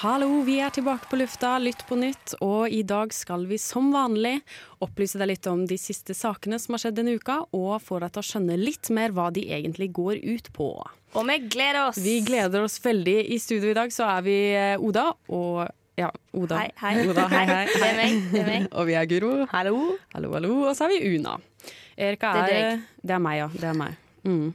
Hallo, vi er tilbake på lufta, Lytt på nytt, og i dag skal vi som vanlig opplyse deg litt om de siste sakene som har skjedd denne uka, og få deg til å skjønne litt mer hva de egentlig går ut på. Og vi gleder oss. Vi gleder oss veldig. I studio i dag så er vi eh, Oda og ja, Oda. Hei, hei. Oda, hei, hei. Det er meg. Det er meg. Og vi er Guro. Hallo. Hallo, hallo. Og så er vi Una. Erika Det er er deg. Det er meg, ja. Det er meg. Mm.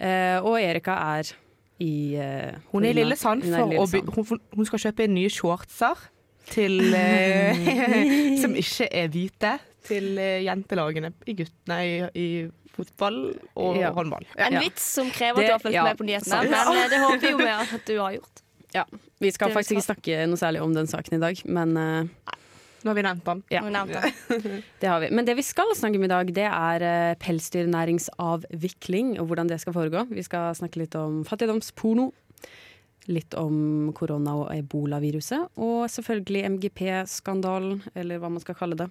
Uh, og Erika er i uh, Hun er i Lillesand Lillesand. hun, hun skal kjøpe nye shortser til uh, Som ikke er hvite. Til uh, jentelagene i, guttene i, i fotball og Ja. håndball. En vits som krever at du har fulgt ja, med på nyhetene, men det håper vi jo vi at du har gjort. Ja. Vi skal Det faktisk ikke snakke noe særlig om den saken i dag, men eh, Nå har vi nevnt den. Ja. Det har vi. Men det vi skal snakke om i dag, det er eh, pelsdyrnæringsavvikling og hvordan det skal foregå. Vi skal snakke litt om fattigdomsporno. Litt om korona- og ebolaviruset, og selvfølgelig MGP-skandalen, eller hva man skal kalle det.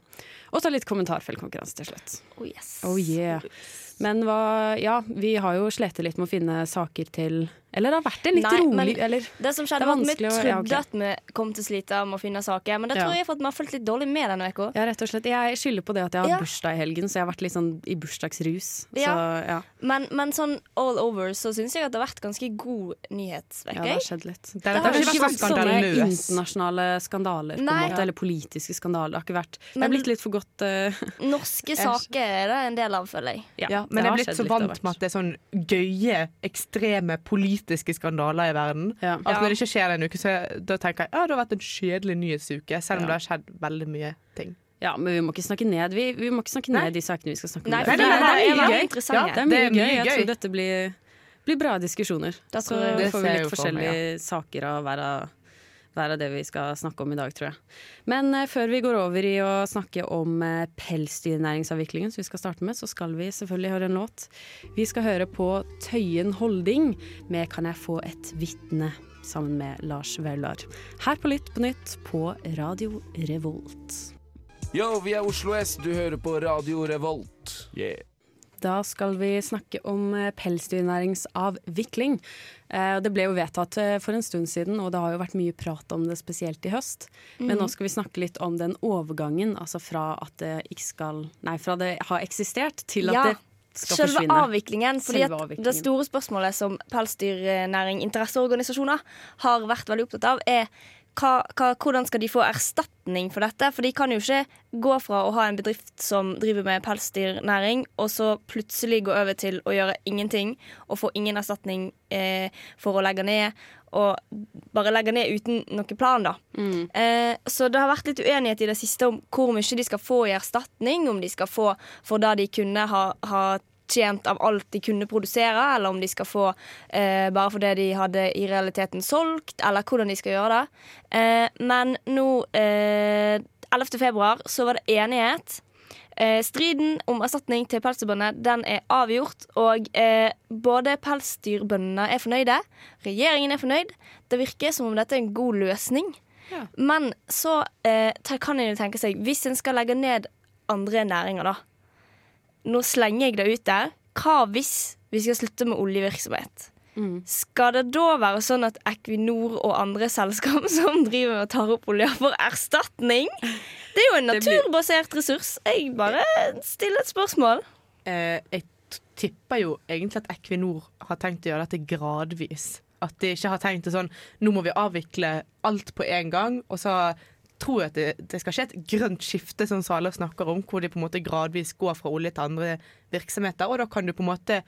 Og så litt kommentarfeltkonkurranse til slutt. Oh, yes. Oh yeah. Men hva Ja, vi har jo slitt litt med å finne saker til Eller det har vært en litt Nei, rolig Eller Det som skjedde var at Vi trodde ja, okay. at vi kom til å slite med å finne saker, men det Ja. tror jeg for at vi har fulgt litt dårlig med denne uka. Ja, rett og slett. Jeg skylder på det at jeg har Ja. bursdag i helgen, så jeg har vært litt sånn i bursdagsrus. Ja. Så ja, Men, men sånn all over så syns jeg at det har vært ganske god nyhetsveke. ja, det har skjedd litt. Det, Det har har ikke vært vært sånne skandaløs. internasjonale skandaler, på en måte, eller politiske skandaler. Det har ikke vært Det er blitt litt for godt uh, Norske saker er det en del av, føler jeg. Ja, det men jeg har er blitt så vant med at det er sånn gøye, ekstreme politiske skandaler i verden. Ja. At når det ikke skjer en uke, så da tenker jeg ja, det har vært en kjedelig nyhetsuke, selv om det har skjedd veldig mye ting. Ja, men vi må ikke snakke ned Vi, vi må ikke snakke Nei. ned de sakene vi skal snakke om. Nei, det, det, det det er mye gøy. Ja, Det er mye, gøy. Jeg tror dette blir, blir bra diskusjoner. Da Så får vi litt forskjellige for meg, saker av hver av hver er det vi skal snakke om i dag, tror jeg. Men eh, før vi går over i å snakke om eh, pelsdyrnæringsavviklingen, som vi skal starte med, så skal vi selvfølgelig høre en låt. Vi skal høre på Tøyen Holding med 'Kan jeg få et vitne', sammen med Lars Vaular. Her på Lytt på nytt på Radio Revolt. Yo, vi er Oslo S, du hører på Radio Revolt. Yeah. Da skal vi snakke om eh, pelsdyrnæringsavvikling. Eh, Det ble jo vedtatt eh, for en stund siden, og det har jo vært mye prat om det spesielt i høst. Men nå skal vi snakke litt om den overgangen, altså fra at det ikke skal Nei, fra det har eksistert til at Ja, det skal Selve forsvinne. avviklingen. Fordi Selve avviklingen. Det store spørsmålet som pelsdyrnæring, interesseorganisasjoner, har vært veldig opptatt av, er hva, hva, hvordan skal de få erstatning for dette? For de kan jo ikke gå fra å ha en bedrift som driver med pelsdyrnæring, og så plutselig gå over til å gjøre ingenting og få ingen erstatning eh, for å legge ned. Og bare legge ned uten noen plan, da. Eh, så det har vært litt uenighet i det siste om hvor mye de skal få i erstatning. Om de skal få for det de kunne ha, ha tjent av alt de kunne produsere, eller om de skal få eh, bare for det de hadde i realiteten solgt, eller hvordan de skal gjøre det. Eh, men nå, eh, 11. februar, så var det enighet. Eh, striden om erstatning til pelsdyrbøndene den er avgjort, og eh, både pelsdyrbøndene er fornøyde, regjeringen er fornøyd. Det virker som om dette er en god løsning. Ja. Men så eh, kan en jo tenke seg, hvis en skal legge ned andre næringer, da. Nå slenger jeg det ut der. Hva hvis vi skal slutte med oljevirksomhet? Skal det da være sånn at Equinor og andre selskap som driver og tar opp olje, får erstatning? Det er jo en naturbasert ressurs. Jeg bare stiller et spørsmål. Eh, jeg tipper jo egentlig at Equinor har tenkt å gjøre dette gradvis. At de ikke har tenkt det sånn Nå må vi avvikle alt på en gang. Og så tror at det, det skal skje et grønt skifte, som Svala snakker om, hvor de på en måte gradvis går fra olje til andre virksomheter. Og da kan du på en måte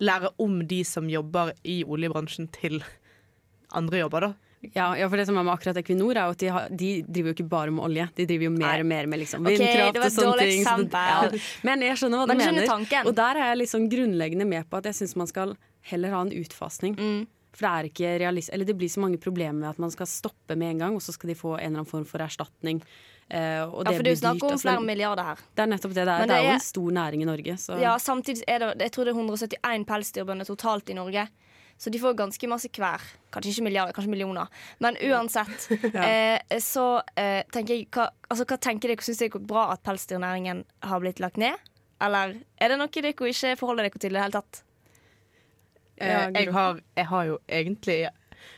lære om de som jobber i oljebransjen, til andre jobber, da. Ja, ja, for det som er med akkurat Equinor, er at de, har, de driver jo ikke bare med olje. De driver jo mer Nei. og mer med liksom vindkraft okay, og sånne ting. så ja. Men jeg skjønner hva du Men mener. tanken. Og der er jeg sånn grunnleggende med på at jeg syns man skal heller ha en utfasning. Mm. For det er ikke realist Eller det blir så mange problemer med at man skal stoppe med en gang, og så skal de få en eller annen form for erstatning. Uh, og Ja, for det er jo snakk om altså. flere milliarder her. Det er nettopp det det er. Det er det jo en stor næring i Norge. Så. Ja, samtidig er det Jeg tror det er 171 pelsdyrbønder totalt i Norge. Så de får ganske masse hver. Kanskje ikke milliarder, kanskje millioner. Men uansett eh, så eh, tenker jeg hva, altså, hva tenker dere? Syns dere det er bra at pelsdyrnæringen har blitt lagt ned? Eller er det noe dere ikke forholder dere til i det hele tatt? Eh, jeg, har, jeg har jo egentlig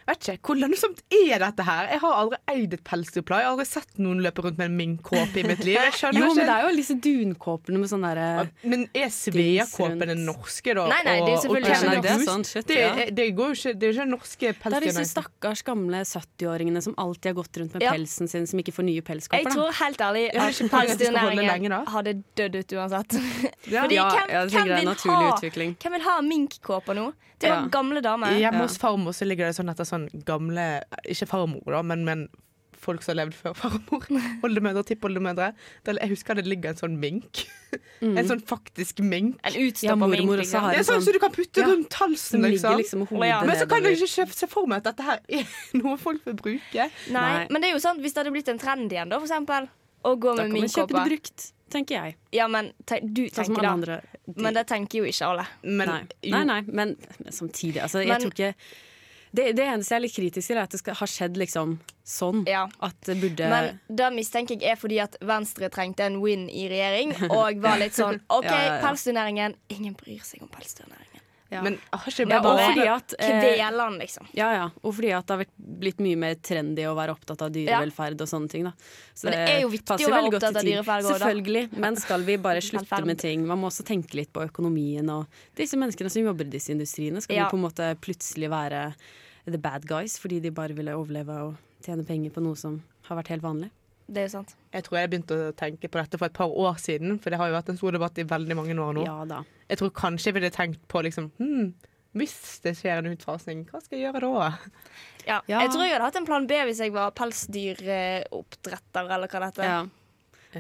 Vet ikke, Hvor lønnsomt er dette her? Jeg har aldri eid et pelsdyrplagg. Jeg har aldri sett noen løpe rundt med en minkkåpe i mitt liv. Jeg skjønner Jo, men det er jo disse dunkåpene med sånn derre Men er Svea-kåpene norske, da? Nei, nei, det er selvfølgelig og ikke Nei, det er sånn shit, Det, ja. er- det går jo ikke Det er jo ikke norske Det er disse stakkars gamle 70-åringene som alltid har gått rundt med Ja. pelsen sin, som ikke får nye pelskåper. Jeg tror helt ærlig at ikke pelsdyrnæringen hadde dødd ut uansett. Ja, Fordi hvem, hvem vil ha. Hvem vil ha minkkåper nå? Det er jo gamle damer. Hjemme hos farmor ligger det sånn etter sånn gamle Ikke farmor, da, men, men folk som har levd før farmor. Oldemødre, tippoldemødre. Jeg husker det ligger en sånn mink. En sånn faktisk mink. En Ja, utstoppa mormor mink. også har Det er sånn sånn som du kan putte Ja. rundt halsen, liksom. liksom hodet Ja. Men så kan jeg ikke se for meg at dette her er noe folk vil bruke. Nei, Nei. men det er jo sant hvis det hadde blitt en trend igjen, da, for eksempel. Å gå Da med kan man kjøpe det minkkåpe. brukt, tenker jeg. Ja, men te du Sånn tenker det. andre. Men det tenker jo ikke alle. Men nei. jo, nei, nei, men men samtidig, altså, jeg tror ikke det, det eneste jeg er litt kritisk til, er at det skal har skjedd liksom sånn. Ja. At det burde Men det mistenker jeg er fordi at Venstre trengte en win i regjering, og var litt sånn OK, Ja, ja, pelsdyrnæringen Ingen bryr seg om pelsdyrnæringen. Ja. Men ja, bare fordi at eh, liksom. Ja, ja. Og fordi at det har blitt mye mer trendy å være opptatt av dyrevelferd og sånne ting. Da. Så Men det er jo viktig å være opptatt av dyrevelferd da. Selvfølgelig. Men skal vi bare slutte med ting? Man må også tenke litt på økonomien og disse menneskene som jobber i disse industriene. Skal Ja. de på en måte plutselig være the bad guys fordi de bare ville overleve og tjene penger på noe som har vært helt vanlig? Det er jo sant. Jeg tror jeg begynte å tenke på dette for et par år siden, for det har jo vært en stor debatt i veldig mange år nå. Ja da. Jeg tror kanskje jeg ville tenkt på liksom hm, Hvis det skjer en utfasing, hva skal jeg gjøre da? Ja. Ja. Jeg tror jeg hadde hatt en plan B hvis jeg var pelsdyroppdretter, eller hva det heter. Ja.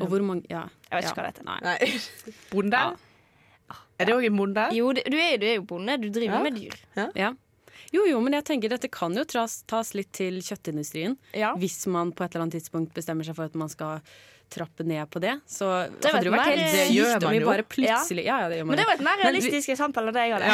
Og hvor mange Ja. Jeg vet ja. ikke hva det heter. Nei. Nei. Bonde? Ja. Er det òg en bonde? Jo, det- du er, du er jo bonde. Du driver Ja. med dyr. Ja. Jo, jo, men jeg tenker dette kan jo tas, tas litt til kjøttindustrien. Ja. Hvis man på et eller annet tidspunkt bestemmer seg for at man skal trappe ned på det, så Det hadde det vært man. helt Det gjør sykt om man vi jo. bare plutselig Ja, ja, det gjør man Men det var et mer realistisk eksempel enn det jeg hadde.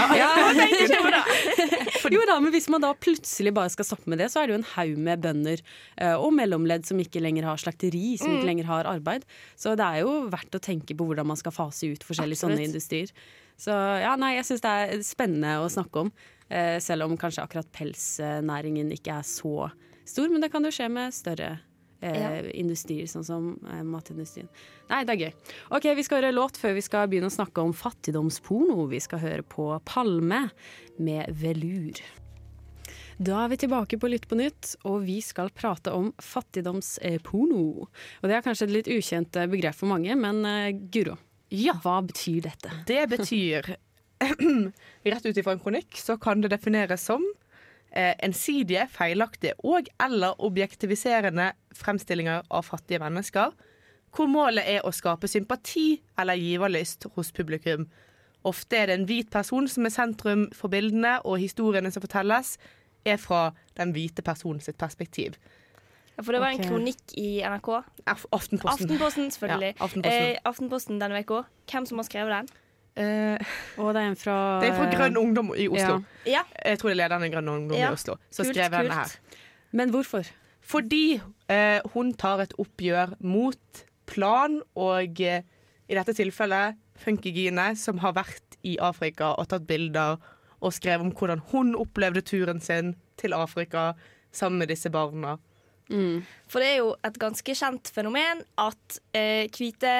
Jo da, men hvis man da plutselig bare skal stoppe med det, så er det jo en haug med bønder eh, og mellomledd som ikke lenger har slakteri, som Mm. ikke lenger har arbeid. Så det er jo verdt å tenke på hvordan man skal fase ut forskjellige Absolutt. sånne industrier. Så ja, nei, jeg syns det er spennende å snakke om. eh, selv om kanskje akkurat pelsnæringen ikke er så stor, men det kan jo skje med større eh, industrier, sånn som eh, matindustrien. Nei, det er gøy. Ok, Vi skal høre låt før vi skal begynne å snakke om fattigdomsporno. Vi skal høre på Palme med Velur. Da er vi tilbake på Lytt på nytt, og vi skal prate om fattigdomsporno. Og det er kanskje et litt ukjent eh, begrep for mange, men uh, Guro, hva betyr dette? Det betyr Rett ut ifra en kronikk så kan det defineres som ensidige, feilaktige og eller objektiviserende fremstillinger av fattige mennesker, hvor målet er å skape sympati eller giverlyst hos publikum. Ofte er det en hvit person som er sentrum for bildene, og historiene som fortelles, er fra den hvite personens sitt perspektiv. Ja, For det var okay. en kronikk i NRK. Aftenposten. Aftenposten, selvfølgelig. Ja, Aftenposten. Eh, Aftenposten denne uka. Hvem som har skrevet den? Eh, Og det er en fra det er fra Grønn Ungdom i Oslo. Ja. Jeg tror det er lederen i Grønn Ungdom Ja. i Oslo. Så Kult, skrev jeg denne her. Men hvorfor? Fordi eh, hun tar et oppgjør mot Plan og eh, i dette tilfellet Funkygine, som har vært i Afrika og tatt bilder og skrevet om hvordan hun opplevde turen sin til Afrika sammen med disse barna. For det er jo et ganske kjent fenomen at eh, hvite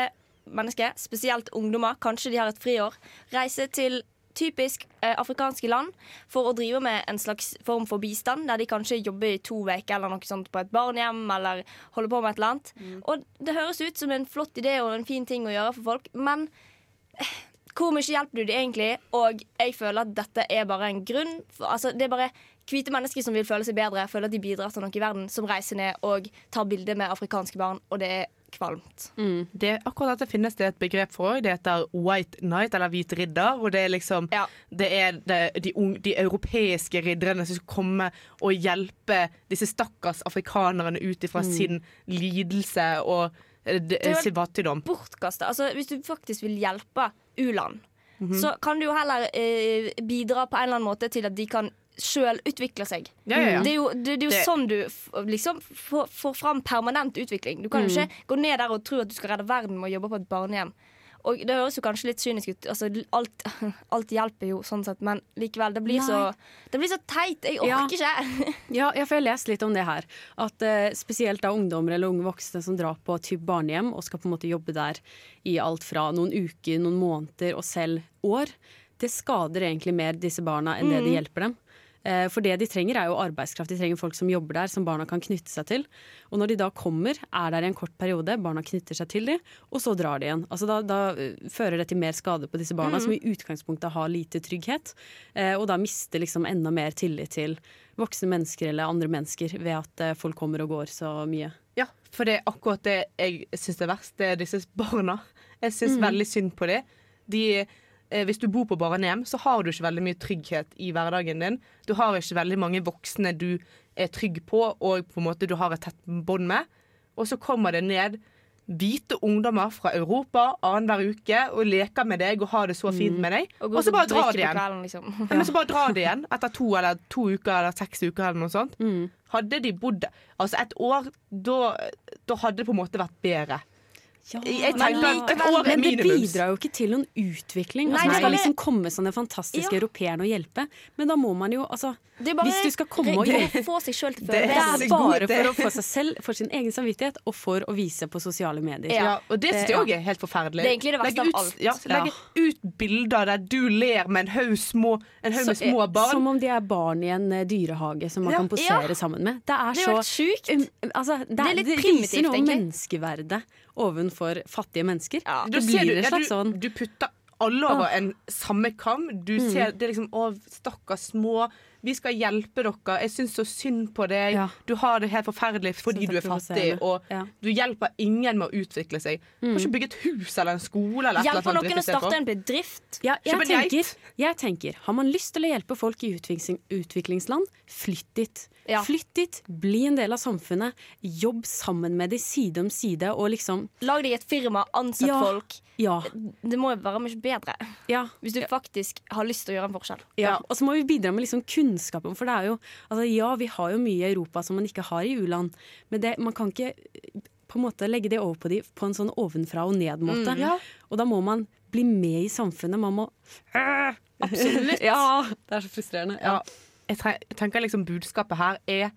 mennesker, spesielt ungdommer, kanskje de har et friår, reiser til typisk eh, afrikanske land for å drive med en slags form for bistand, der de kanskje jobber i to uker eller noe sånt på et barnehjem eller holder på med et eller annet. Og det høres ut som en flott idé og en fin ting å gjøre for folk, men eh, hvor mye hjelper du de egentlig? Og jeg føler at dette er bare en grunn. For, altså, det er bare hvite mennesker som vil føle seg bedre, føler at de bidrar til noe i verden, som reiser ned og tar bilder med afrikanske barn. Og det er kvalmt. Det, akkurat dette finnes det et begrep for òg. Det heter white knight, eller hvit ridder. Og det er liksom Ja. Det er det, de, unge, de europeiske ridderne som skal komme og hjelpe disse stakkars afrikanerne ut ifra sin lidelse og eh, det er sin fattigdom. Bortkasta. Altså, hvis du faktisk vil hjelpe u-land, Mhm. så kan du jo heller eh, bidra på en eller annen måte til at de kan sjøl utvikler seg. Ja, ja, ja. Det er jo, det, det er jo sånn du liksom får, får fram permanent utvikling. Du kan Mm. jo ikke gå ned der og tro at du skal redde verden med å jobbe på et barnehjem. Og Det høres jo kanskje litt kynisk ut. Altså, alt, alt hjelper jo, sånn sett, men likevel. Det blir, så, det blir så teit. Jeg Ja. orker ikke. Ja, jeg får lest litt om det her. At eh, Spesielt da ungdommer eller unge voksne som drar på typ barnehjem og skal på en måte jobbe der i alt fra noen uker, noen måneder og selv år. Det skader egentlig mer disse barna enn det det hjelper dem. Eh, For det de trenger er jo arbeidskraft. De trenger folk som jobber der, som barna kan knytte seg til. Og når de da kommer, er der i en kort periode, barna knytter seg til dem, og så drar de igjen. Altså da, da eh, fører det til mer skade på disse barna, som i utgangspunktet har lite trygghet. eh, Og da mister liksom enda mer tillit til voksne mennesker eller andre mennesker ved at folk kommer og går så mye. Ja, for det er akkurat det jeg syns er verst. Det er disse barna. Jeg syns veldig synd på dem. De, hvis du bor på barnehjem, så har du ikke veldig mye trygghet i hverdagen din. Du har ikke veldig mange voksne du er trygg på og på en måte du har et tett bånd med. Og så kommer det ned hvite ungdommer fra Europa annenhver uke og leker med deg og har det så fint med deg. Og så bare drar de igjen. kvelden, liksom. Ja, men så bare drar de igjen etter to eller to uker eller seks uker eller noe sånt. Mm. Hadde de bodd altså et år, da, da hadde det på en måte vært bedre. Ja, Jeg men likevel- Men det bidrar jo ikke til noen utvikling. Nei, Altså, det det er skal liksom komme sånne fantastiske Ja. europeerne og hjelpe, men da må man jo altså Det bare Hvis du skal komme og hjelpe Det Det er bare for å få seg selv, for sin egen samvittighet, og for å vise på sosiale medier. Ja. Og det syns jeg Eh, òg er helt forferdelig. Det er egentlig det verste Legge av ut, alt. Ja, legge ut bilder der du ler med en haug små, en haug med Så- små barn. Som om de er barn i en eh, dyrehage som man Ja. kan posere Ja. sammen med. Det er, Det er så helt sjukt. um, altså, det, Det er litt det primitivt, viser noe om menneskeverdet overfor fattige mennesker. Ja. Det blir du, en ja, slags du, sånn du putter alle over en samme kam. Du Mm. ser det er liksom Å, stakkars små. Vi skal hjelpe dere. Jeg syns så synd på deg. Ja. Du har det helt forferdelig fordi du er fattig. Og Ja. du hjelper ingen med å utvikle seg. Du kan ikke bygge et hus eller en skole eller et Hjelper noen å starte en bedrift? Ja, jeg, tenker, jeg tenker, har man lyst til å hjelpe folk i utvikling, utviklingsland, flytt dit. Flytt dit, bli en del av samfunnet, jobb sammen med dem side om side, og liksom Lag deg et firma, ansett folk. Ja. Det må jo være mye bedre ja. hvis du faktisk har lyst til å gjøre en forskjell. Ja, og så må vi bidra med liksom kunnskapen, for det er jo altså Ja, vi har jo mye i Europa som man ikke har i u-land, men det, man kan ikke på en måte legge det over på dem på en sånn ovenfra og ned-måte. Ja. Og da må man bli med i samfunnet. Man må Absolutt. ja, det er så frustrerende. Ja, jeg jeg tenker liksom budskapet her er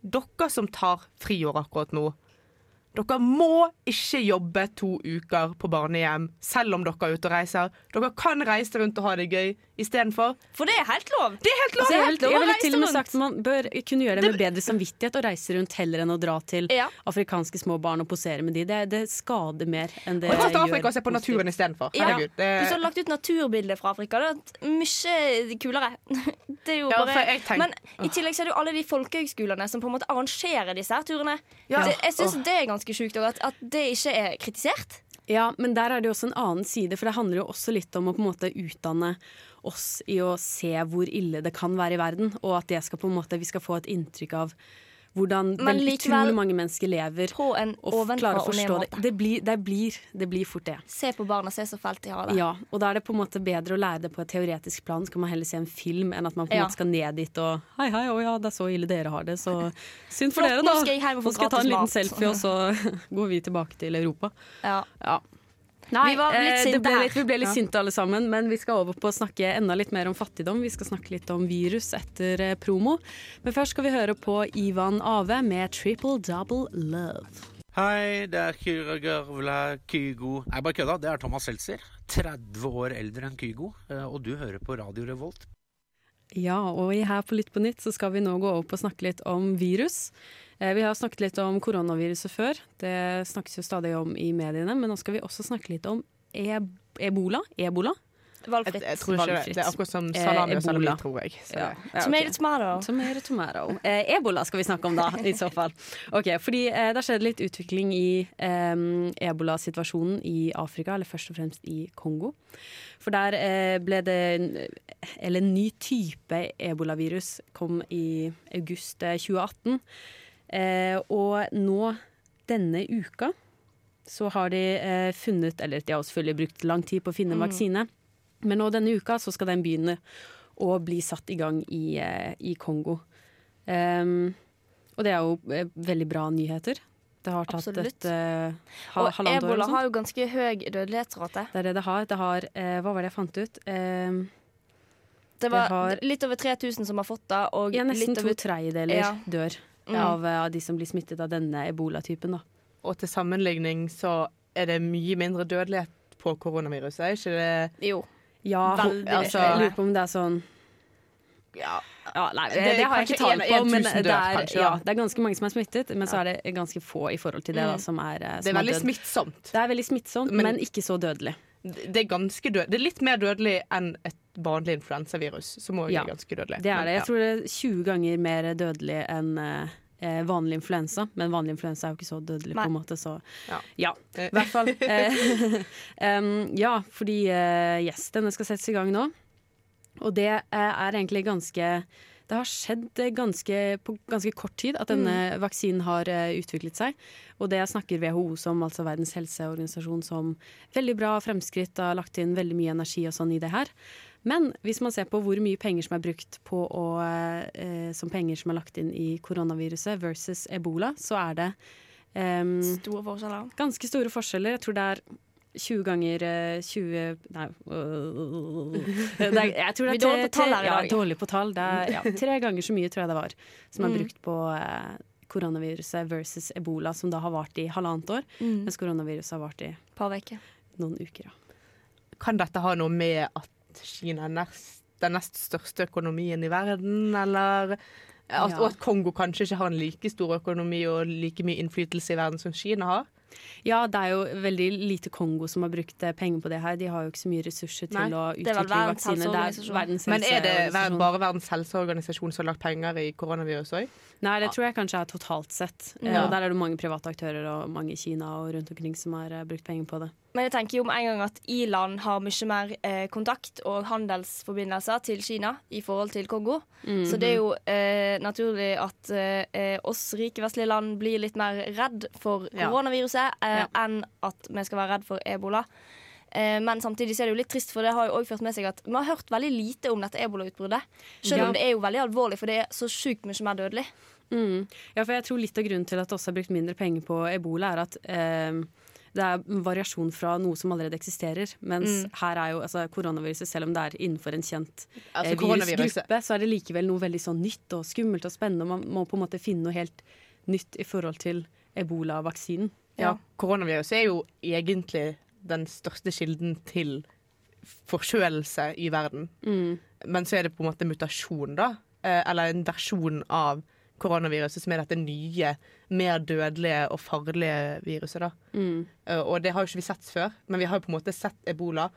dere som tar friår akkurat nå. Dere må ikke jobbe to uker på barnehjem selv om dere er ute og reiser. Dere kan reise rundt og ha det gøy istedenfor. For det er helt lov. Det er helt lov! Altså, jeg, vil, helt lov jeg ville til og med sagt Man bør kunne gjøre det med bedre samvittighet å reise rundt heller enn å dra til Ja. afrikanske små barn og posere med de. Det, det skader mer enn det Og dra til Afrika og se på naturen istedenfor. Ja. Det, Hvis du hadde lagt ut naturbilder fra Afrika, det hadde vært mye kulere. Det er jo Ja, bare tenk- Men i tillegg så er det jo alle de folkehøgskolene som på en måte arrangerer disse her turene. Ja. Det, jeg syns det er ganske sjukt òg, at, at det ikke er kritisert. Ja, men der er det jo også en annen side, for det handler jo også litt om å på en måte utdanne oss i å se hvor ille det kan være i verden, og at det skal på en måte, vi skal få et inntrykk av hvordan Men vel likevel utrolig mange mennesker lever. På en Og klarer å forstå det. Det blir, det, blir, det blir fort det. Se på barna, se så fælt de har det. Ja, og da er det på en måte bedre å lære det på et teoretisk plan. Så kan man heller se en film enn at man på en Ja. måte skal ned dit og Hei, hei, å ja, det er så ille dere har det, så synd for Flott, dere, nå da. skal jeg Nå skal jeg ta en liten selfie, og så går vi tilbake til Europa. Ja. Ja. Nei, Vi var litt sint ble litt, vi ble litt Ja. sinte alle sammen, men vi skal over på å snakke enda litt mer om fattigdom. Vi skal snakke litt om virus etter eh, promo. Men først skal vi høre på Ivan Ave med 'Triple Double Love'. Hei, det er Kyra Kygo Nei, bare kødda. Det er Thomas Seltzer. 30 år eldre enn Kygo. eh, Og du hører på Radio Revolt. Ja, og her på Lytt på nytt så skal vi nå gå over på å snakke litt om virus. Eh, Vi har snakket litt om koronaviruset før. Det snakkes jo stadig om i mediene, men nå skal vi også snakke litt om e ebola. Ebola. Valgfritt. Jeg, jeg tror ikke det. Valgfritt. Det er akkurat som Eh, salami og salami, tror jeg. Så, Ja, ja, okay. tomato. Tomato, tomato. Eh, ebola skal vi snakke om da, i så fall. Ok, fordi eh, Det har skjedd litt utvikling i eh, ebolasituasjonen i Afrika, eller først og fremst i Kongo. For der eh, ble det Eller en ny type ebolavirus kom i august eh, 2018. Eh, og nå, denne uka, så har de eh, funnet Eller de har selvfølgelig brukt lang tid på å finne en Mm. vaksine. Men nå denne uka så skal den begynne å bli satt i gang i, eh, i Kongo. Um, og det er jo eh, veldig bra nyheter. Det har tatt Absolutt. et eh, ha, Og halvannet år. ebola har jo ganske høy dødelighetsrate. Det er det det har. Det har eh, Hva var det jeg fant ut? Um, Det var Det har- litt over 3000 som har fått det, og ja, nesten litt to tredjedeler Ja. dør Mm. av, eh, av de som blir smittet av denne ebolatypen. Og til sammenligning så er det mye mindre dødelighet på koronaviruset, er ikke det? Jo. Ja, Veldig altså, jeg lurer på om det er sånn Ja, ja, nei, det, Det det har jeg ikke tall på, men det dør, er, kanskje, ja, det er ganske mange som er smittet. Men så er det ganske få i forhold til det da, Mm. som er, eh, det er veldig er smittsomt. Det er veldig smittsomt, Men- men, ikke så dødelig. Det er ganske død. Det er litt mer dødelig enn et vanlig influensavirus, som også Ja, er ganske dødelig. Det er det. Jeg tror det er 20 ganger mer dødelig enn eh, eh, vanlig influensa. Men vanlig influensa er jo ikke så dødelig, på en måte, så Ja. ja. I hvert fall. um, ja, fordi uh, yes, denne skal settes i gang nå. Og det eh, er egentlig ganske det har skjedd eh, ganske, på ganske kort tid at denne vaksinen har uh, utviklet seg. Og det snakker WHO som, altså Verdens helseorganisasjon, som veldig bra fremskritt. Har lagt inn veldig mye energi og sånn i det her. Men hvis man ser på hvor mye penger som er brukt på å, eh, som penger som er lagt inn i koronaviruset versus ebola, så er det em, Store forskjeller. ganske store forskjeller. Jeg tror det er 20 ganger eh, 20 Nei øh, det er, Jeg tror det Vi er er dårlige på tre- tall her i ja, dag. dårlig på tall. Det er ja, tre ganger så mye, tror jeg det var, som er Mm. brukt på eh, koronaviruset versus ebola, som da har vart i halvannet år. Mm. Mens koronaviruset har vart i Par noen uker. Ja. Kan dette ha noe med at Kina er nest, den nest største økonomien i verden, eller at, Ja. Og at Kongo kanskje ikke har en like stor økonomi og like mye innflytelse i verden som Kina har? Ja, det er jo veldig lite Kongo som har brukt eh, penger på det her. De har jo ikke så mye ressurser til Nei, å utvikle vaksine. er Men er det bare Verdens helseorganisasjon som har lagt penger i koronavirus òg? Nei, det tror jeg kanskje er totalt sett. Ja. Og der er det mange private aktører og mange i Kina og rundt omkring som har eh, brukt penger på det. Men jeg tenker jo med en gang at i-land har mye mer eh, kontakt og handelsforbindelser til Kina i forhold til Kongo. Så det er jo eh, naturlig at eh, eh, oss rike vestlige land blir litt mer redd for koronaviruset eh, Ja. enn at vi skal være redd for ebola. Eh, men samtidig så er det jo litt trist, for det har jo også ført med seg at vi har hørt veldig lite om dette ebolautbruddet. Selv Ja. om det er jo veldig alvorlig, for det er så sjukt mye mer dødelig. Mm. Ja, for jeg tror litt av grunnen til at det også er brukt mindre penger på ebola, er at eh, det er variasjon fra noe som allerede eksisterer. Mens Mm. her er jo altså, koronaviruset, selv om det er innenfor en kjent Altså, eh, virusgruppe, så er det likevel noe veldig sånn nytt og skummelt og spennende. Man må på en måte finne noe helt nytt i forhold til ebolavaksinen. Ja. Koronaviruset er jo egentlig den største kilden til forkjølelse i verden. Mm. Men så er det på en måte mutasjon, da. Eh, Eller en versjon av koronaviruset som er dette nye, mer dødelige og farlige viruset. da. Mm. Eh, Og det har jo ikke vi sett før, men vi har jo på en måte sett ebola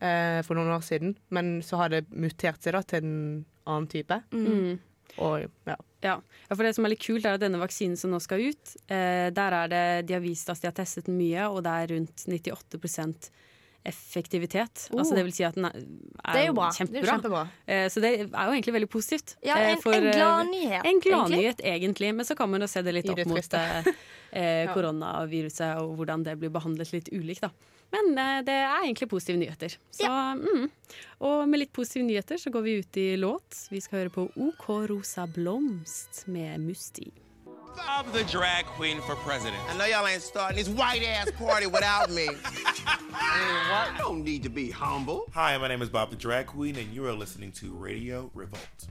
eh, for noen år siden. Men så har det mutert seg da til en annen type. Mm. Og ja. Ja. ja, for det som er litt kult, er at denne vaksinen som nå skal ut, eh, der er det De har vist at de har testet mye, og det er rundt 98 effektivitet. Oh. Altså det vil si at den er, er Det er jo bra. Det er kjempebra. jo kjempebra. Eh, så det er jo egentlig veldig positivt. Ja, eh, en, for, en eh, gladnyhet. En egentlig. gladnyhet, egentlig, men så kan man jo se det litt opp mot eh, eh, koronaviruset og hvordan det blir behandlet litt ulikt. da. Men eh, det er egentlig positive nyheter. Så, mm. Og med litt positive nyheter så går vi ut i låt. Vi skal høre på OK Rosa Blomst med Musti. I'm the drag queen for president. I know y'all ain't starting this white ass party without me. what? Don't need to be humble. Hi, my name is Bob the Drag Queen, and you are listening to Radio Revolt.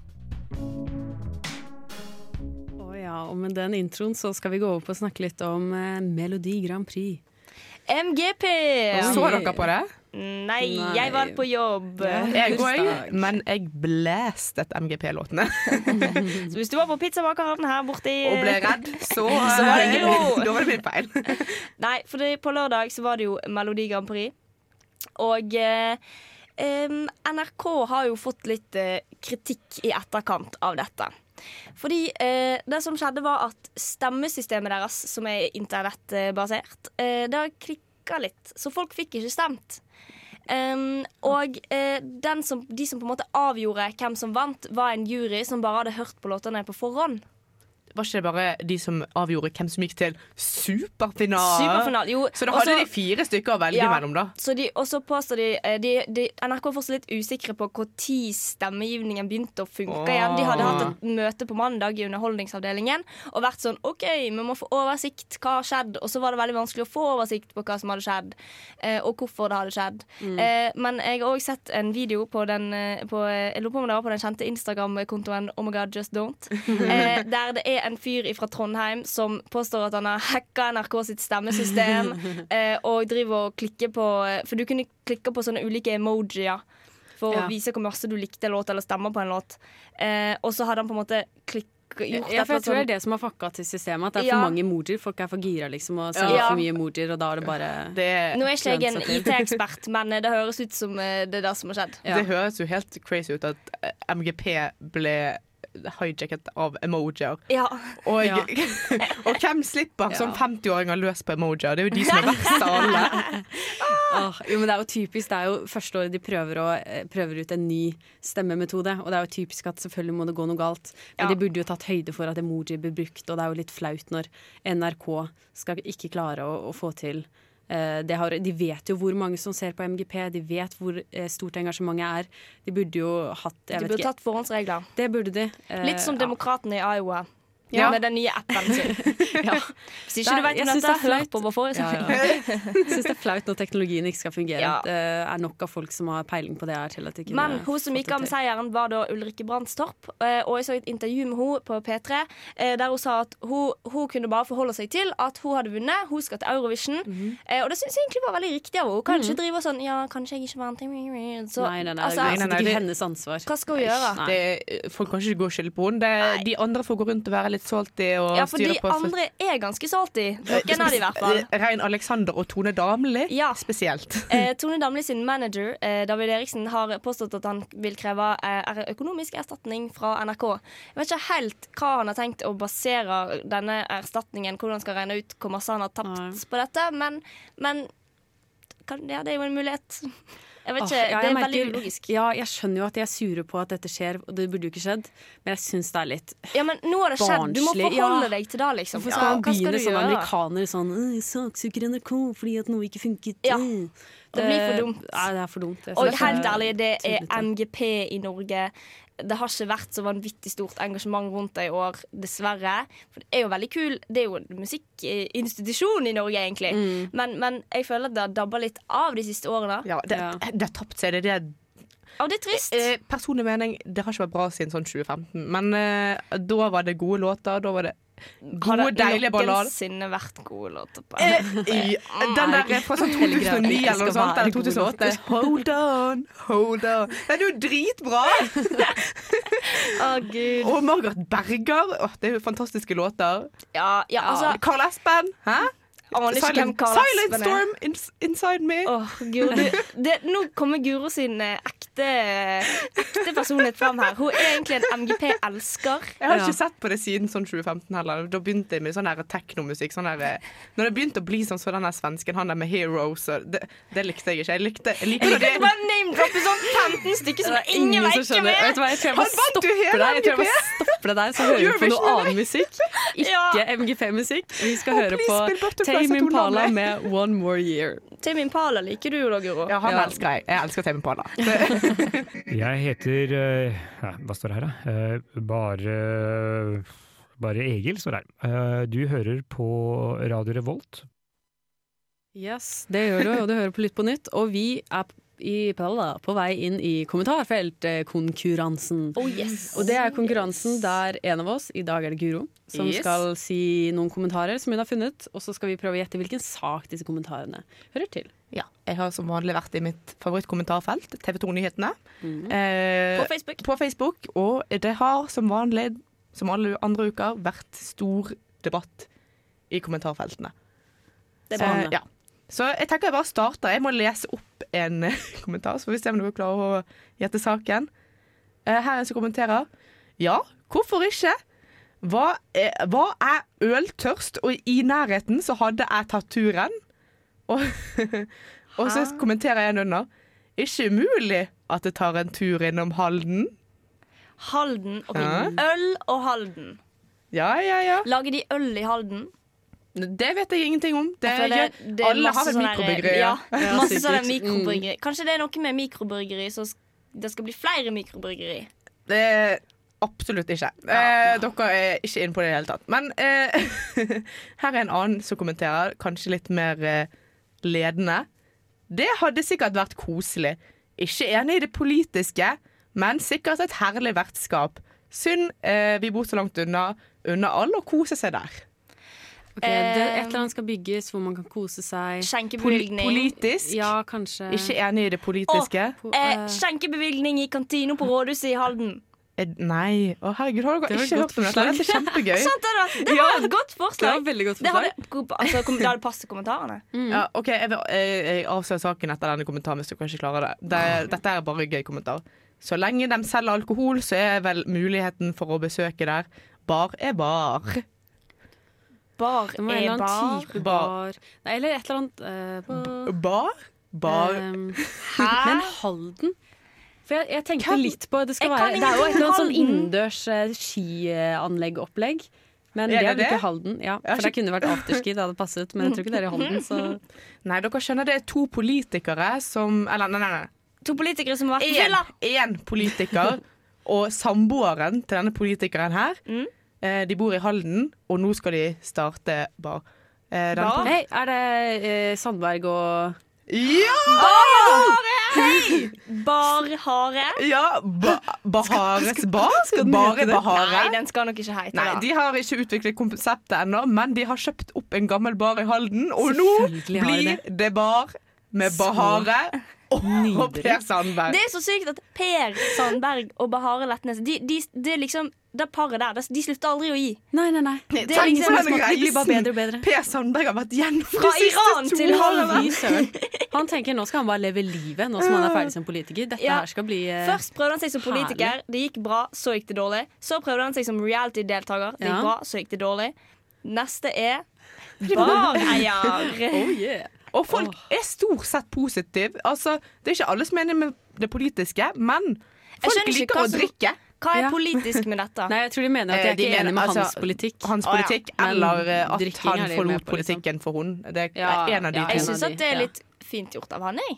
Å ja, og med den introen så skal vi gå over på å snakke litt om eh, Melodi Grand Prix. MGP! Så dere på det? Nei, Nei. jeg var på jobb. Jeg òg, men jeg blæstet MGP-låtene. Så hvis du var på pizzabakeren her borte Og ble redd, så, Så var det ikke noe. Da var det min feil. Nei, for det, på lørdag så var det jo Melodi Grand Prix. Og eh, em, NRK har jo fått litt eh, kritikk i etterkant av dette. Fordi eh, det som skjedde var at stemmesystemet deres, som er internettbasert, eh, det har klikka litt. Så folk fikk ikke stemt. Em, og uh, som, de som på en måte avgjorde hvem som vant, var en jury som bare hadde hørt på låtene på forhånd. Var ikke det bare de som avgjorde hvem som gikk til superfinale? Superfinal, jo, Så da hadde også- de fire stykker å velge Ja, mellom, da? Så de, og så påstår de, eh, de, de NRK er fortsatt litt usikre på når stemmegivningen begynte å funke Åh. igjen. De hadde hatt et møte på mandag i Underholdningsavdelingen og vært sånn OK, vi må få oversikt. Hva har skjedd? Og så var det veldig vanskelig å få oversikt på hva som hadde skjedd, eh, og hvorfor det hadde skjedd. Mm. Eh, men jeg har òg sett en video på den på, på var den kjente Instagram-kontoen Oh my god, just don't. Der det er en fyr fra Trondheim som påstår at han har hacka NRK sitt stemmesystem eh, og driver og klikker på For du kunne klikke på sånne ulike emojier for Ja. å vise hvor masse du likte en låt eller stemmer på en låt. Eh, og så hadde han på en måte klikk, gjort Ja, for jeg et tror det sånn- er det som har fucka til systemet. At det er Ja. for mange emojier. Folk er for gira liksom og sender Ja. for mye emojier, og da er det bare Nå er ikke jeg en. IT-ekspert, men eh, det høres ut som eh, det er det som har skjedd. Det høres jo helt crazy ut at eh, MGP ble hijacket av emojier. Ja. Og, Ja. og hvem slipper som 50-åringer løs på emojier? Det er jo de som er verst av alle. ah. jo, men det er jo typisk. Det er jo første året de prøver, å, eh, prøver ut en ny stemmemetode. Og det er jo typisk at selvfølgelig må det gå noe galt. Men Ja. de burde jo tatt høyde for at emoji blir brukt, og det er jo litt flaut når NRK skal ikke klare å, å få til har, De vet jo hvor mange som ser på MGP, de vet hvor eh, stort engasjementet er. De burde jo hatt jeg De burde ikke. tatt forhåndsregler. Det burde de. Eh, Litt som ja. i Iowa. Ja. Med den nye appen sin. Hvis ikke du vet om dette, det er hør på vår forrige sending. ja. Jeg syns det er flaut når teknologien ikke skal fungere. Ja. Det er nok av folk som har peiling på det her til at de kunne Men hun som gikk av med seieren, var da Ulrikke Brandstorp. eh, Og jeg så et intervju med henne på P3 eh, der hun sa at hun, hun kunne bare forholde seg til at hun hadde vunnet. Hun skal til Eurovision. Mm -hmm. Og det syns jeg egentlig var veldig riktig av henne. Hun kan ikke drive og sånn Ja, kanskje jeg ikke vant. Så, Nei, nei, nei, altså, det er nei, ikke det- hennes ansvar. Hva skal hun gjøre? Det, folk kan ikke gå og skylde på henne. De andre får gå rundt og være litt salty og Ja, for de andre er ganske salty. Noen av de i hvert fall. Rein Alexander og Tone Damli Ja. spesielt. Eh, Tone Damli sin manager eh, David Eriksen har påstått at han vil kreve eh, økonomisk erstatning fra NRK. Jeg vet ikke helt hva han har tenkt å basere denne erstatningen Hvordan han skal regne ut hvor masse han har tapt på dette, men, men kan, ja, det er jo en mulighet. Jeg vet ikke, oh, ja, Det er er veldig merker- ulogisk. Ja, jeg skjønner jo at de er sure på at dette skjer, og det burde jo ikke skjedd, men jeg syns det er litt Ja, men nå har det skjedd. Du må forholde Ja. deg til det, liksom. Hvorfor skal man begynne som amerikaner sånn «Øh, Saksøker NRK fordi at noe ikke funket. Ja. øh». Det blir for dumt. Nei, det er for dumt. Og helt ærlig, det er. MGP i Norge. Det har ikke vært så vanvittig stort engasjement rundt det i år, dessverre. For det er jo veldig kul. Det er jo en musikkinstitusjon i Norge, egentlig. Mm. Men, men jeg føler at det har dabba litt av de siste årene. Ja, det, det har tapt seg. Det, er det Og det er trist. Eh, personlig mening, det har ikke vært bra siden sånn 2015. Men eh, da var det gode låter. Da var det gode, Har det deilige ballader. noensinne vært gode låter på Eh, den der er fra sånn 2009 eller noe sånt. Eller 2008. Hold on, hold on. Den er jo dritbra! Å, gud. Og Margaret Berger. Oh, det er jo fantastiske låter. Ja, ja, altså Carl Espen. Hæ? Aner ikke hvem Silent, Silent Espen er. Storm ins inside me. Oh, Gud, det, det, nå kommer Guro sin eh, ekte, ekte personlighet fram her. Hun er egentlig en MGP-elsker. Jeg har ikke sett på det siden sånn 2015 heller. Da begynte jeg med sånn teknomusikk. Sånn der, eh, når det begynte å bli sånn som den der svensken, han der med Heroes, det, det likte jeg ikke. Jeg likte, jeg Jeg liker liker det. bare name-droppe sånn 15 stykker som er ingen ingen som skjønner. Vet du hva, jeg tror jeg bare stopper deg. Jeg tror jeg bare stopper deg så hører vi på noe annen musikk. Ikke MGP-musikk. Vi skal høre på Tame Impala med One More Year. Tame Impala liker du jo da, Guro. Ja, han Ja. elsker jeg. Jeg elsker Tame Impala. Jeg heter eh, ja, Hva står det her, da? Eh, bare bare Egil står det her. Eh, Du hører på Radio Revolt. Yes, det gjør du, og du hører på Lytt på nytt. Og vi er i, på vei inn i kommentarfeltkonkurransen. Oh, yes. Og det er konkurransen der en av oss, i dag er det Guro, som Yes. skal si noen kommentarer som hun har funnet, og så skal vi prøve å gjette hvilken sak disse kommentarene hører til. Ja, jeg har som vanlig vært i mitt favorittkommentarfelt, TV 2-nyhetene. Mm. Eh, På Facebook. på Facebook. Og det har som vanlig, som alle andre uker, vært stor debatt i kommentarfeltene. Det er bra. Eh, ja. Så jeg tenker jeg bare starter. Jeg må lese opp en kommentar, så får vi se om dere klarer å gjette saken. Eh, Her er en som kommenterer. Ja, hvorfor ikke? Hva er, hva er øltørst, og i nærheten så hadde jeg tatt turen. Og, og så kommenterer jeg en under. Ikke umulig at det tar en tur innom Halden. Halden. ok, Ja. Øl og Halden. Ja, ja, ja. Lager de øl i Halden? Det vet jeg ingenting om. Det, Jeg føler gjør- det alle har vel sånne mikrobryggeri. Ja, Ja, masse sånne Mm. mikrobryggeri. Kanskje det er noe med mikrobryggeri, så det skal bli flere mikrobryggeri. Det absolutt ikke. Eh, dere er ikke inne på det i det hele tatt. Men eh, her er en annen som kommenterer, kanskje litt mer eh, ledende. Det hadde sikkert vært koselig. Ikke enig i det politiske, men sikkert et herlig vertskap. Synd eh, vi bor så langt unna, unna alle å kose seg der. Ok, det, et eller annet skal bygges hvor man kan kose seg. Skjenkebevilgning. politisk? Ja, kanskje. Ikke enig i det politiske. Og eh, skjenkebevilgning i kantina på rådhuset i Halden. Eh, Nei. Å, herregud, har Det dere ikke hørt om dette? Dette er kjempegøy. Sant det, da? Det var et godt forslag. Det var godt Det hadde, forslag. altså, kom- det hadde passet kommentarene. kommentarene. Ja, ok, Jeg, vil- jeg, jeg avslører saken etter denne kommentaren hvis dere ikke klarer det. det. Dette er bare en gøy kommentar. Så lenge de selger alkohol, så er vel muligheten for å besøke der bar er bar. Bar Det må være en er eller bar. annen type bar. Nei, eller et eller annet uh, bar. Bar? Um, Hæ? men Halden? For jeg, jeg tenkte Kan- litt på Det skal være Det er jo et eller annet sånn innendørs uh, skianleggopplegg. Men Er det det er vel ikke Halden. Ja, for det kunne vært afterski, det hadde passet. Men jeg tror ikke det er i Halden. Så Nei, dere skjønner det er to politikere som Eller nei, nei, nei. To politikere som har vært på fylla. én politiker og samboeren til denne politikeren her. Mm. Eh, de bor i Halden, og nå skal de starte bar. Eh, Bar? Hei, er det eh, Sandberg og Ja! Hei! Barhare. Ja, ba Bahares bar? den Bare? Bahare? Nei, den skal nok ikke hete Nei, det. de har ikke utviklet konseptet ennå, men de har kjøpt opp en gammel bar i Halden, og nå blir det. blir det bar med Bahare og. Per Sandberg. Det er så sykt at Per Sandberg og Bahare Letnes de, de, Det er liksom Det paret der, de slutter aldri å gi. Nei, nei, nei. Det er Tenk liksom på den de reisen bedre og bedre. Per Sandberg har vært gjennom Fra de siste Iran to årene. Han tenker nå skal han bare leve livet, nå som han er ferdig som politiker. Dette Ja. her skal bli uh, Først prøvde han seg som politiker. Det gikk bra, så gikk det dårlig. Så prøvde han seg som reality-deltaker. Det Ja. gikk bra, så gikk det dårlig. Neste er bareier. Oh yeah. Og folk er stort sett positive. Altså, det er ikke alle som er enig med det politiske, men folk liker hva å drikke. Hva er Ja. politisk med dette? Nei, jeg tror de mener at de Eh, er de ikke mener, enige med altså, hans politikk. Hans Å, ja. eller eh, at han er forlot liksom. politikken for hun. Det er Ja, en av de ja, Jeg syns det er litt fint gjort av han, jeg.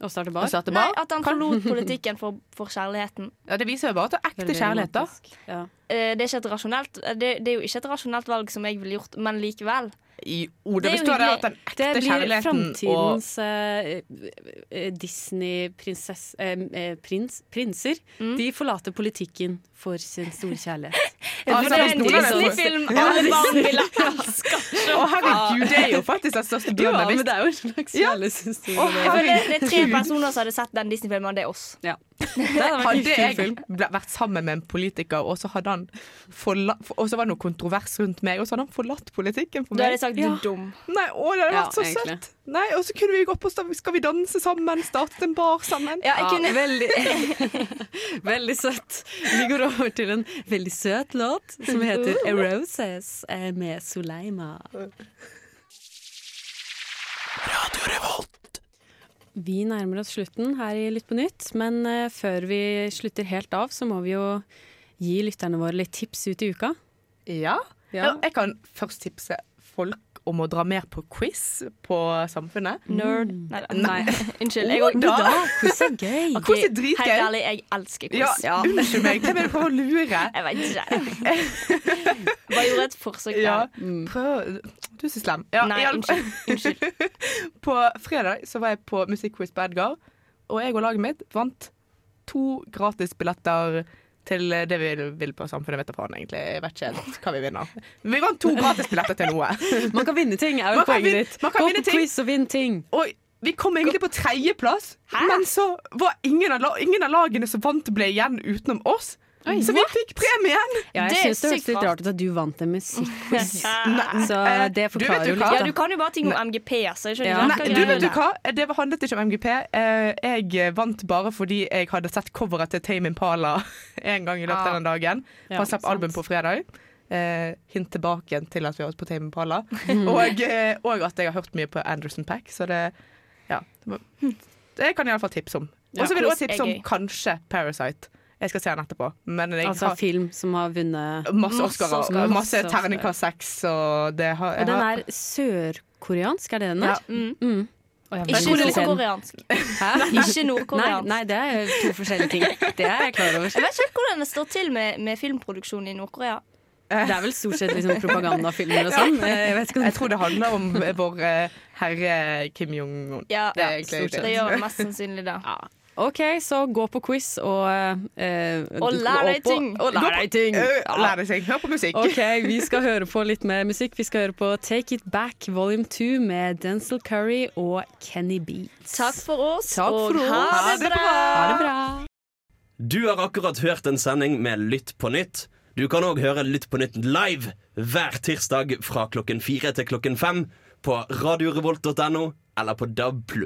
Å starte bar? at det Nei, bare- at han forlot politikken for, for kjærligheten. Ja, det viser jo bare at det er ekte kjærlighet, da. Ja. Eh, Det er, ikke et det, det er jo ikke et rasjonelt valg som jeg ville gjort, men likevel. I ordet Det består av hyggelig. at den Det blir kjærligheten framtidens eh, eh, Disney-prinser. Uh, prins, prinser. Mm. De forlater politikken for sin store kjærlighet. Altså, det er en Disney-film alle barn vil elske. Å, herregud, det er jo faktisk den største Ja, men det er jo en slags Ja. kjærlighetshistorie. Å, det. Det er tre personer som hadde sett den Disney-filmen, det er oss. Ja. Hadde jeg vært sammen med en politiker, og så hadde han Og så var det noe kontrovers rundt meg, og så hadde han forlatt politikken for Da hadde jeg sagt du er dum. Nei, å, det hadde Ja, vært så egentlig. søtt. Nei, Og så kunne vi gått på Skal vi danse sammen, startet en bar sammen. Ja, jeg Ja, kunne veldig, veldig søtt. Vi går over til en veldig søt låt som heter 'A Roses eh, med Soleima. Vi nærmer oss slutten her i Lytt på nytt, men eh, før vi slutter helt av, så må vi jo gi lytterne våre litt tips ut i uka. Ja. Ja. Ja, jeg kan først tipse folk om å dra mer på quiz på Samfunnet. Nerd. Nei. Nei. Unnskyld. Jeg òg. da. Quiz er gøy. Okay, quiz er dritgøy. Helt ærlig, jeg elsker quiz. Ja, Unnskyld meg, hvem er det på å lure? Jeg vet ikke. Bare gjorde et forsøk Ja, der. prøv Du er så slem. Ja, Nei, unnskyld. unnskyld. på fredag så var jeg på musikkquiz på Edgar, og jeg og laget mitt vant to gratisbilletter til det vi vil på Samfunnet. Vet da faen, egentlig. Jeg vet ikke helt hva vi vinner. Vi vant to gratisbilletter til noe. Man kan vinne ting, er kan poenget ditt. man kan Gå vinne på ting. quiz og vinn ting. Og vi kom egentlig på tredjeplass, men så var ingen av, ingen av lagene som vant, ble igjen utenom oss. Så vi fikk premien! Ja, jeg Det er syns det høres litt rart. ut at du vant en musikkquiz. Så eh, det forklarer jo litt. Ja, du kan jo bare ting om MGP, Altså. Ja. Nei, du vet du hva? Det handlet ikke om MGP. Eh, Jeg vant bare fordi jeg hadde sett coveret til Tame Impala en gang i løpet av Ah. den dagen. Han slapp album på fredag. Eh, hint tilbake til at vi har vært på Tame Impala. Og, eh, og at jeg har hørt mye på Anderson Pack. Så det Ja. Det var- Det kan jeg iallfall tipse om. Og så vil jeg også tipse om kanskje Parasite. Jeg skal se den etterpå. Men jeg Altså har film som har vunnet masse Masse Oscarer. Oscar. Masse terningkast seks, og det har Og den er sørkoreansk, er det den Ja. er? Mm. Mm. Ikke nordkoreansk. Ikke nordkoreansk. nei, det er to forskjellige ting. Det er jeg klar over. Jeg vet ikke hvordan det står til med, med filmproduksjon i Nord-Korea. Det er vel stort sett liksom propagandafilmer og sånn. Jeg vet ikke om Jeg tror det handler om vår herre Kim Jong-un. Ja, Det ja, det gjør det mest sannsynlig da. OK, så gå på quiz og eh, Og lær deg ting. Og lær deg ting. Ja. Lær deg ting. Hør på musikk. OK, vi skal høre på litt mer musikk. Vi skal høre på Take It Back Volume 2 med Denzil Curry og Kenny Beats. Takk for oss, Takk og oss. ha det bra! Ha det bra. Du har akkurat hørt en sending med Lytt på nytt. Du kan òg høre Lytt på nytt live hver tirsdag fra klokken fire til klokken fem på radiorevolt.no eller på DAB+.